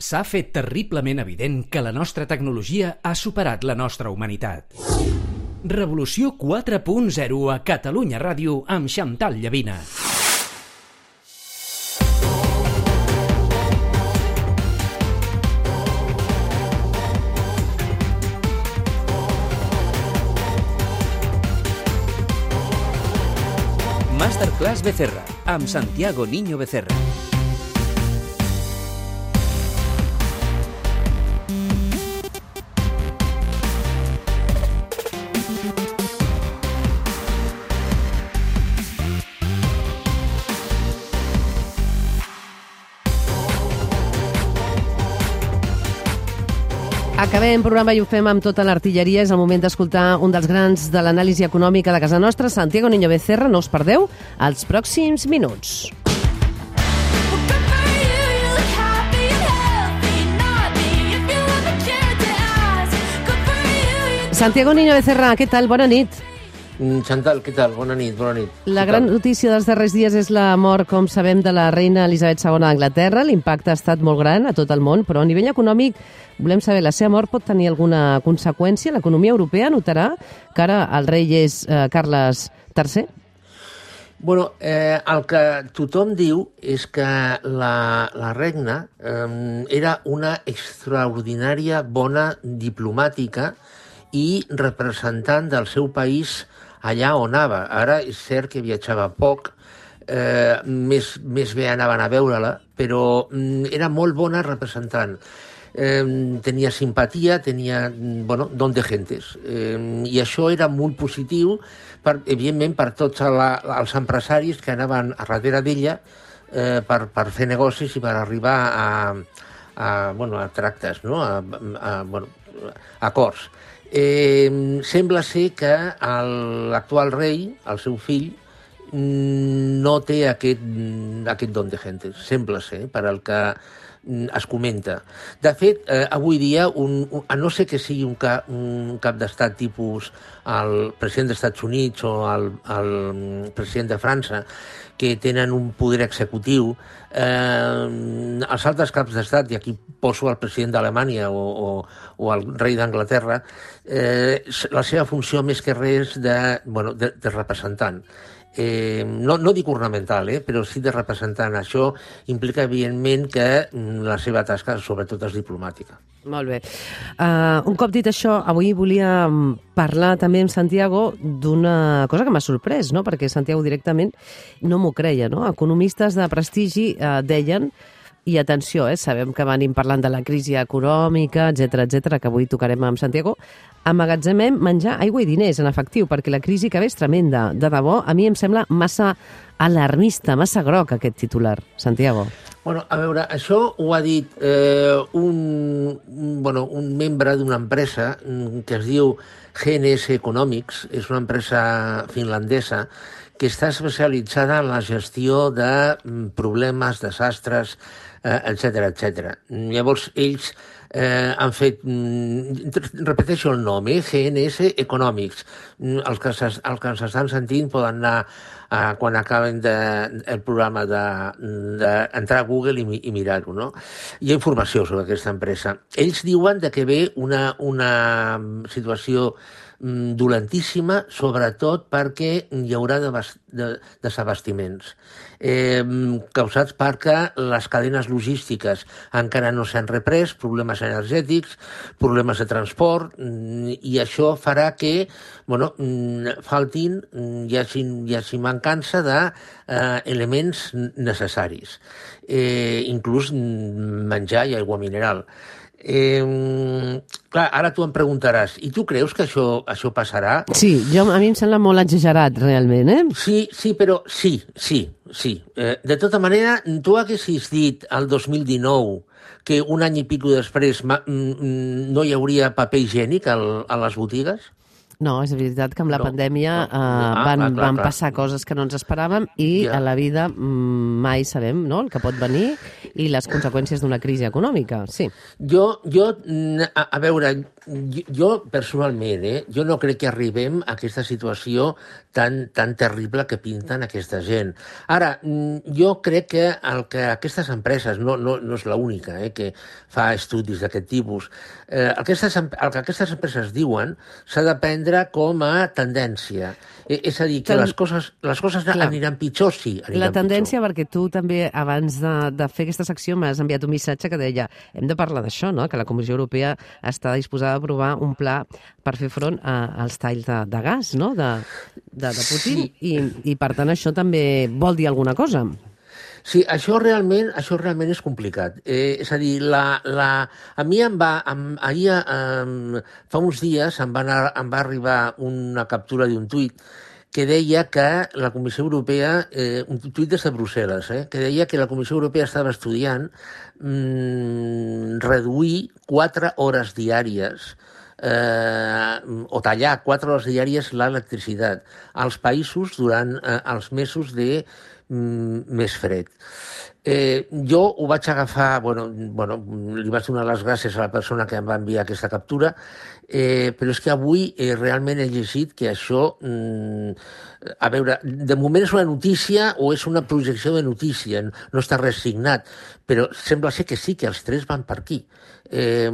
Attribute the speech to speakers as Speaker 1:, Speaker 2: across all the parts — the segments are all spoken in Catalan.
Speaker 1: s'ha fet terriblement evident que la nostra tecnologia ha superat la nostra humanitat. Revolució 4.0 a Catalunya Ràdio amb Xantal Llavina. Masterclass Becerra, amb Santiago Niño Becerra.
Speaker 2: Acabem programa i ho fem amb tota l'artilleria. És el moment d'escoltar un dels grans de l'anàlisi econòmica de casa nostra, Santiago Niño Becerra. No us perdeu els pròxims minuts. Santiago Niño Becerra, què tal? Bona nit.
Speaker 3: Mm, Chantal, què tal? Bona nit, bona nit.
Speaker 2: La gran notícia dels darrers dies és la mort, com sabem, de la reina Elisabet II d'Anglaterra. L'impacte ha estat molt gran a tot el món, però a nivell econòmic volem saber, la seva mort pot tenir alguna conseqüència? L'economia europea notarà que ara el rei és eh, Carles III?
Speaker 3: Bueno, eh, el que tothom diu és que la, la regna eh, era una extraordinària bona diplomàtica i representant del seu país allà on anava. Ara és cert que viatjava poc, eh, més, més bé anaven a veure-la, però mm, era molt bona representant. Eh, tenia simpatia, tenia, mm, bueno, don de gentes. Eh, I això era molt positiu, per, evidentment, per tots la, els empresaris que anaven a darrere d'ella eh, per, per fer negocis i per arribar a, a, bueno, a tractes, no? a, a, bueno, a acords. Eh, sembla ser que l'actual rei, el seu fill, mm, no té aquest, mm, aquest don de gente, sembla ser, per al que es comenta. De fet, eh, avui dia, un, un, a no ser que sigui un, ca, un cap d'estat tipus el president dels Estats Units o el, el mm, president de França, que tenen un poder executiu, eh, els altres caps d'estat, i aquí poso el president d'Alemanya o, o, o el rei d'Anglaterra, eh, la seva funció més que res de, bueno, de, de representant. Eh, no, no dic ornamental, eh, però sí de representant. Això implica, evidentment, que mm, la seva tasca, sobretot, és diplomàtica.
Speaker 2: Molt bé. Uh, un cop dit això, avui volia mm, parlar també amb Santiago d'una cosa que m'ha sorprès, no? perquè Santiago directament no m'ho creia. No? Economistes de prestigi uh, deien i atenció, eh, sabem que venim parlant de la crisi econòmica, etc etc que avui tocarem amb Santiago, amagatzemem menjar, aigua i diners en efectiu, perquè la crisi que ve és tremenda. De debò, a mi em sembla massa alarmista, massa groc aquest titular. Santiago.
Speaker 3: Bueno, a veure, això ho ha dit eh, un, un, bueno, un membre d'una empresa mm, que es diu GNS Economics, és una empresa finlandesa que està especialitzada en la gestió de mm, problemes, desastres, etc etc. Llavors, ells eh, han fet, mm, repeteixo el nom, eh, GNS Economics. Mm, Els que, els que ens estan sentint poden anar a, quan acaben de, el programa d'entrar de, a Google i, i mirar-ho. No? Hi ha informació sobre aquesta empresa. Ells diuen de que ve una, una situació dolentíssima, sobretot perquè hi haurà desabast- de, desabastiments eh, causats perquè les cadenes logístiques encara no s'han reprès, problemes energètics, problemes de transport, mm, i això farà que bueno, mm, faltin, mm, hi hagi, hi hagi mancança d'elements necessaris, eh, inclús mm, menjar i aigua mineral. Eh, clar, ara tu em preguntaràs, i tu creus que això, això passarà?
Speaker 2: Sí, jo, a mi em sembla molt exagerat, realment, eh?
Speaker 3: Sí, sí, però sí, sí, sí. Eh, de tota manera, tu haguessis dit al 2019 que un any i pico després mm, mm, no hi hauria paper higiènic al, a les botigues?
Speaker 2: No, és veritat que amb la
Speaker 3: No,
Speaker 2: pandèmia
Speaker 3: no.
Speaker 2: eh,
Speaker 3: Ah,
Speaker 2: van,
Speaker 3: clar, clar,
Speaker 2: van
Speaker 3: clar.
Speaker 2: passar coses que no ens esperàvem i
Speaker 3: Ja.
Speaker 2: a la vida mm, mai sabem no, el que pot venir i les conseqüències d'una crisi econòmica. Sí.
Speaker 3: Jo, jo a, a veure, jo, jo personalment, eh, jo no crec que arribem a aquesta situació tan, tan terrible que pinten aquesta gent. Ara, mm, jo crec que el que aquestes empreses, no, no, no és l'única eh, que fa estudis d'aquest tipus, eh, aquestes, el que aquestes empreses diuen s'ha de prendre com a tendència. Eh, és a dir, que Ten... les coses, les coses Clar. aniran pitjor, sí. Aniran
Speaker 2: la tendència,
Speaker 3: pitjor.
Speaker 2: perquè tu també, abans de, de fer aquesta secció, m'has enviat un missatge que deia hem de parlar d'això, no? que la Comissió Europea està disposada a aprovar un pla per fer front a, als talls de, de gas no? de, de, de Putin, sí. i, i per tant això també vol dir alguna cosa.
Speaker 3: Sí, això realment, això realment és complicat. Eh, és a dir, la, la, a mi em va, em, ahir, eh, fa uns dies em va, anar, em va arribar una captura d'un tuit que deia que la Comissió Europea, eh, un tuit des de Brussel·les, eh, que deia que la Comissió Europea estava estudiant mm, reduir quatre hores diàries eh, o tallar quatre hores diàries l'electricitat als països durant eh, els mesos de mm, més fred. Eh, jo ho vaig agafar, bueno, bueno, li vaig donar les gràcies a la persona que em va enviar aquesta captura, eh, però és que avui eh, realment he llegit que això, mm, a veure, de moment és una notícia o és una projecció de notícia, no està res signat, però sembla ser que sí, que els tres van per aquí. Eh,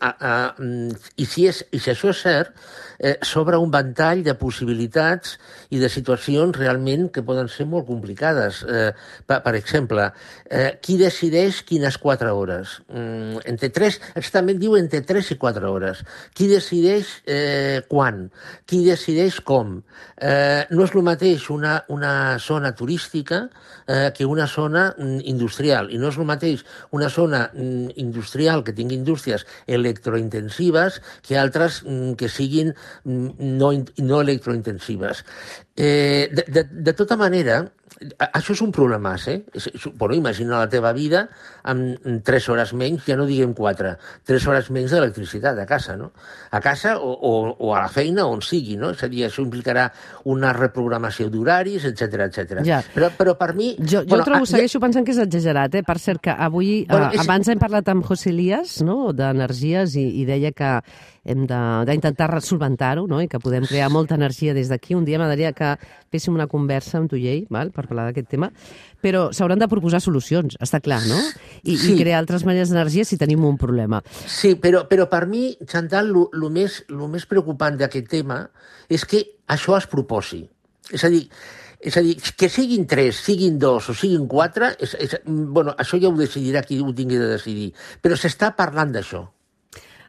Speaker 3: a, a, i, si és, I si això és cert, eh, s'obre un ventall de possibilitats i de situacions realment que poden ser molt complicades. Eh, per, per exemple, eh, qui decideix quines quatre hores? Mm, entre tres, exactament diu entre tres i quatre hores. Qui decideix eh, quan? Qui decideix com? Eh, no és el mateix una, una zona turística eh, que una zona mm, industrial, i no és el mateix una zona mm, industrial que tingui indústries electrointensives que altres mm, que siguin no, no electrointensives. Eh, de, de, de tota manera, això és un problema, eh? Bueno, imagina la teva vida amb 3 hores menys, ja no diguem 4, 3 hores menys d'electricitat a casa, no? A casa o, o, o a la feina, on sigui, no? És a dir, això implicarà una reprogramació d'horaris, etc etc.
Speaker 2: Ja.
Speaker 3: Però, però per mi...
Speaker 2: Jo, jo bueno, trobo, a, segueixo ja... pensant que és exagerat, eh? Per cert, que avui, bueno, és... abans hem parlat amb José Elias, no?, d'energies, i, i deia que hem d'intentar solventar-ho no? i que podem crear molta energia des d'aquí. Un dia m'agradaria que féssim una conversa amb tu i ell val? per parlar d'aquest tema, però s'hauran de proposar solucions, està clar, no? I, sí. i crear altres maneres d'energia si tenim un problema.
Speaker 3: Sí, però, però per mi, Chantal, el més, lo més preocupant d'aquest tema és que això es proposi. És a dir, és a dir, que siguin tres, siguin dos o siguin quatre, és, és, bueno, això ja ho decidirà qui ho tingui de decidir. Però s'està parlant d'això.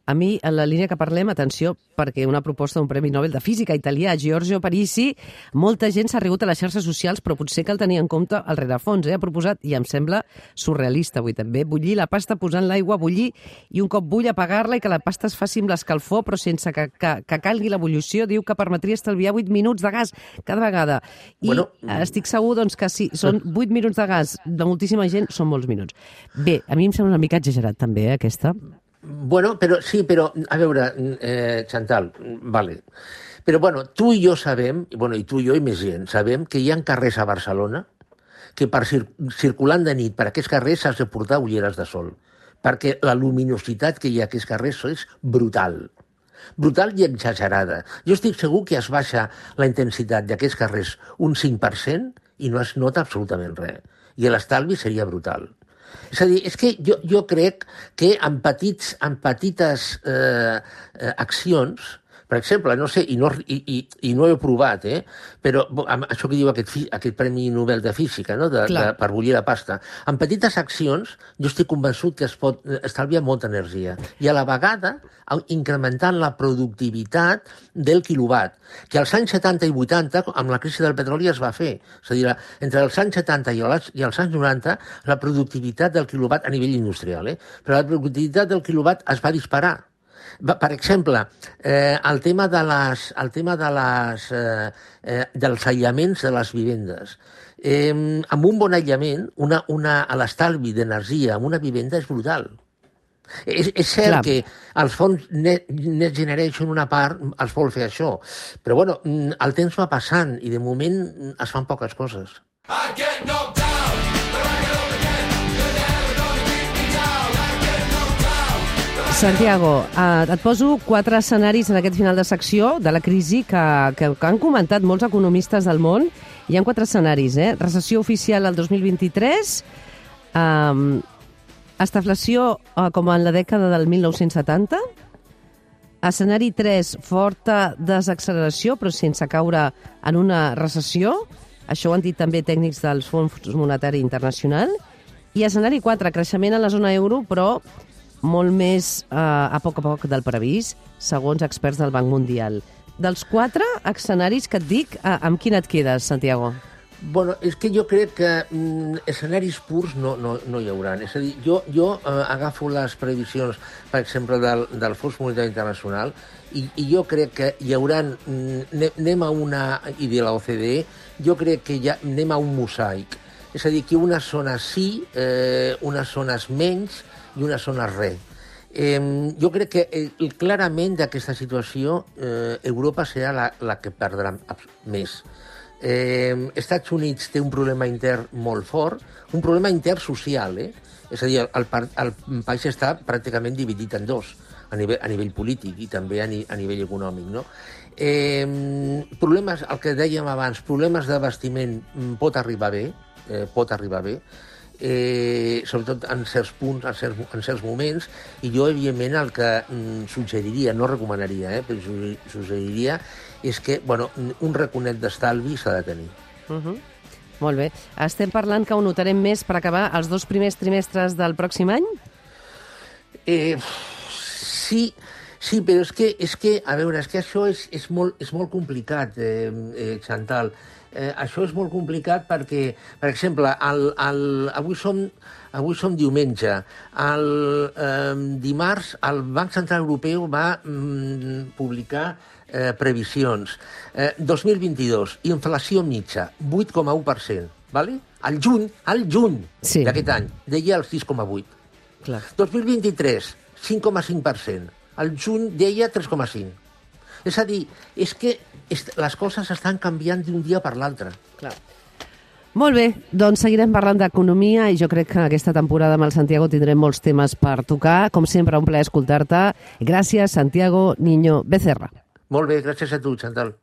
Speaker 2: A mi, en la línia que parlem, atenció, perquè una proposta d'un Premi Nobel de Física italià, Giorgio Parisi, molta gent s'ha rigut a les xarxes socials, però potser cal tenir en compte el rerefons. Eh? Ha proposat, i em sembla surrealista avui també, bullir la pasta posant l'aigua a bullir i un cop bull apagar-la i que la pasta es faci amb l'escalfor, però sense que, que, que calgui l'ebullició. Diu que permetria estalviar 8 minuts de gas cada vegada. I bueno, estic segur doncs, que si són 8 minuts de gas de moltíssima gent, són molts minuts. Bé, a mi em sembla una mica exagerat també, eh, aquesta.
Speaker 3: Bueno, però sí, però, a veure, eh, Chantal, vale. Però, bueno, tu i jo sabem, bueno, i tu i jo i més gent, sabem que hi ha carrers a Barcelona que per cir circulant de nit per aquests carrers has de portar ulleres de sol, perquè la luminositat que hi ha a aquests carrers és brutal brutal i exagerada. Jo estic segur que es baixa la intensitat d'aquests carrers un 5% i no es nota absolutament res. I l'estalvi seria brutal. És a dir, és que jo, jo crec que amb, petits, amb petites eh, eh, accions per exemple, no sé, i no, i, i, i no he provat, eh? però amb això que diu aquest, aquest Premi Nobel de Física, no? de, de, per bullir la pasta, amb petites accions jo estic convençut que es pot estalviar molta energia. I a la vegada incrementant la productivitat del quilowatt, que als anys 70 i 80, amb la crisi del petroli, es va fer. És a dir, entre els anys 70 i els, i els anys 90, la productivitat del quilowatt a nivell industrial, eh? però la productivitat del quilowatt es va disparar per exemple, eh, el tema, de les, el tema de les, eh, eh, dels aïllaments de les vivendes. Eh, amb un bon aïllament, una, una, l'estalvi d'energia en una vivenda és brutal. És, és cert Clar. que els fons Net, Net Generation, una part, els vol fer això. Però, bueno, el temps va passant i de moment es fan poques coses. I get knocked
Speaker 2: Santiago, eh, et poso quatre escenaris en aquest final de secció de la crisi que, que, que han comentat molts economistes del món. Hi ha quatre escenaris, eh? Recessió oficial al 2023, eh, estaflació eh, com en la dècada del 1970, escenari 3, forta desacceleració però sense caure en una recessió, això ho han dit també tècnics dels Fons Monetari Internacional, i escenari 4, creixement a la zona euro, però molt més eh, a poc a poc del previst, segons experts del Banc Mundial. Dels quatre escenaris que et dic, eh, amb quin et quedes, Santiago?
Speaker 3: Bueno, és que jo crec que mm, escenaris purs no, no, no hi haurà. És a dir, jo, jo eh, agafo les previsions, per exemple, del, del Fons Monetari Internacional i, i jo crec que hi haurà... Mm, anem a una... i de la OCDE, jo crec que ja anem a un mosaic. És a dir, que unes zones sí, eh, unes zones menys i unes zones res. Eh, jo crec que eh, clarament d'aquesta situació eh, Europa serà la, la que perdrà més. Eh, Estats Units té un problema intern molt fort, un problema intern social, eh? És a dir, el, el, el país està pràcticament dividit en dos, a nivell, a nivell polític i també a, ni, a nivell econòmic, no? Eh, problemes, el que dèiem abans, problemes d'abastiment mm, pot arribar bé, eh, pot arribar bé, eh, sobretot en certs punts, en certs, en certs moments, i jo, evidentment, el que mm, suggeriria, no recomanaria, eh, però suggeriria, és que bueno, un raconet d'estalvi s'ha de tenir.
Speaker 2: Uh -huh. Molt bé. Estem parlant que ho notarem més per acabar els dos primers trimestres del pròxim any?
Speaker 3: Eh, sí, sí, però és que, és que, a veure, és que això és, és, molt, és molt complicat, eh, eh, Chantal eh, això és molt complicat perquè, per exemple, el, el, avui, som, avui som diumenge. El eh, dimarts el Banc Central Europeu va mm, publicar eh, previsions. Eh, 2022, inflació mitja, 8,1%. Vale? Al juny, al juny sí. d'aquest any, deia el 6,8. 2023, 5,5%. Al juny deia 3,5%. És a dir, és que les coses estan canviant d'un dia per l'altre.
Speaker 2: Clar. Molt bé, doncs seguirem parlant d'economia i jo crec que aquesta temporada amb el Santiago tindrem molts temes per tocar. Com sempre, un plaer escoltar-te. Gràcies, Santiago Niño Becerra.
Speaker 3: Molt bé, gràcies a tu, Chantal.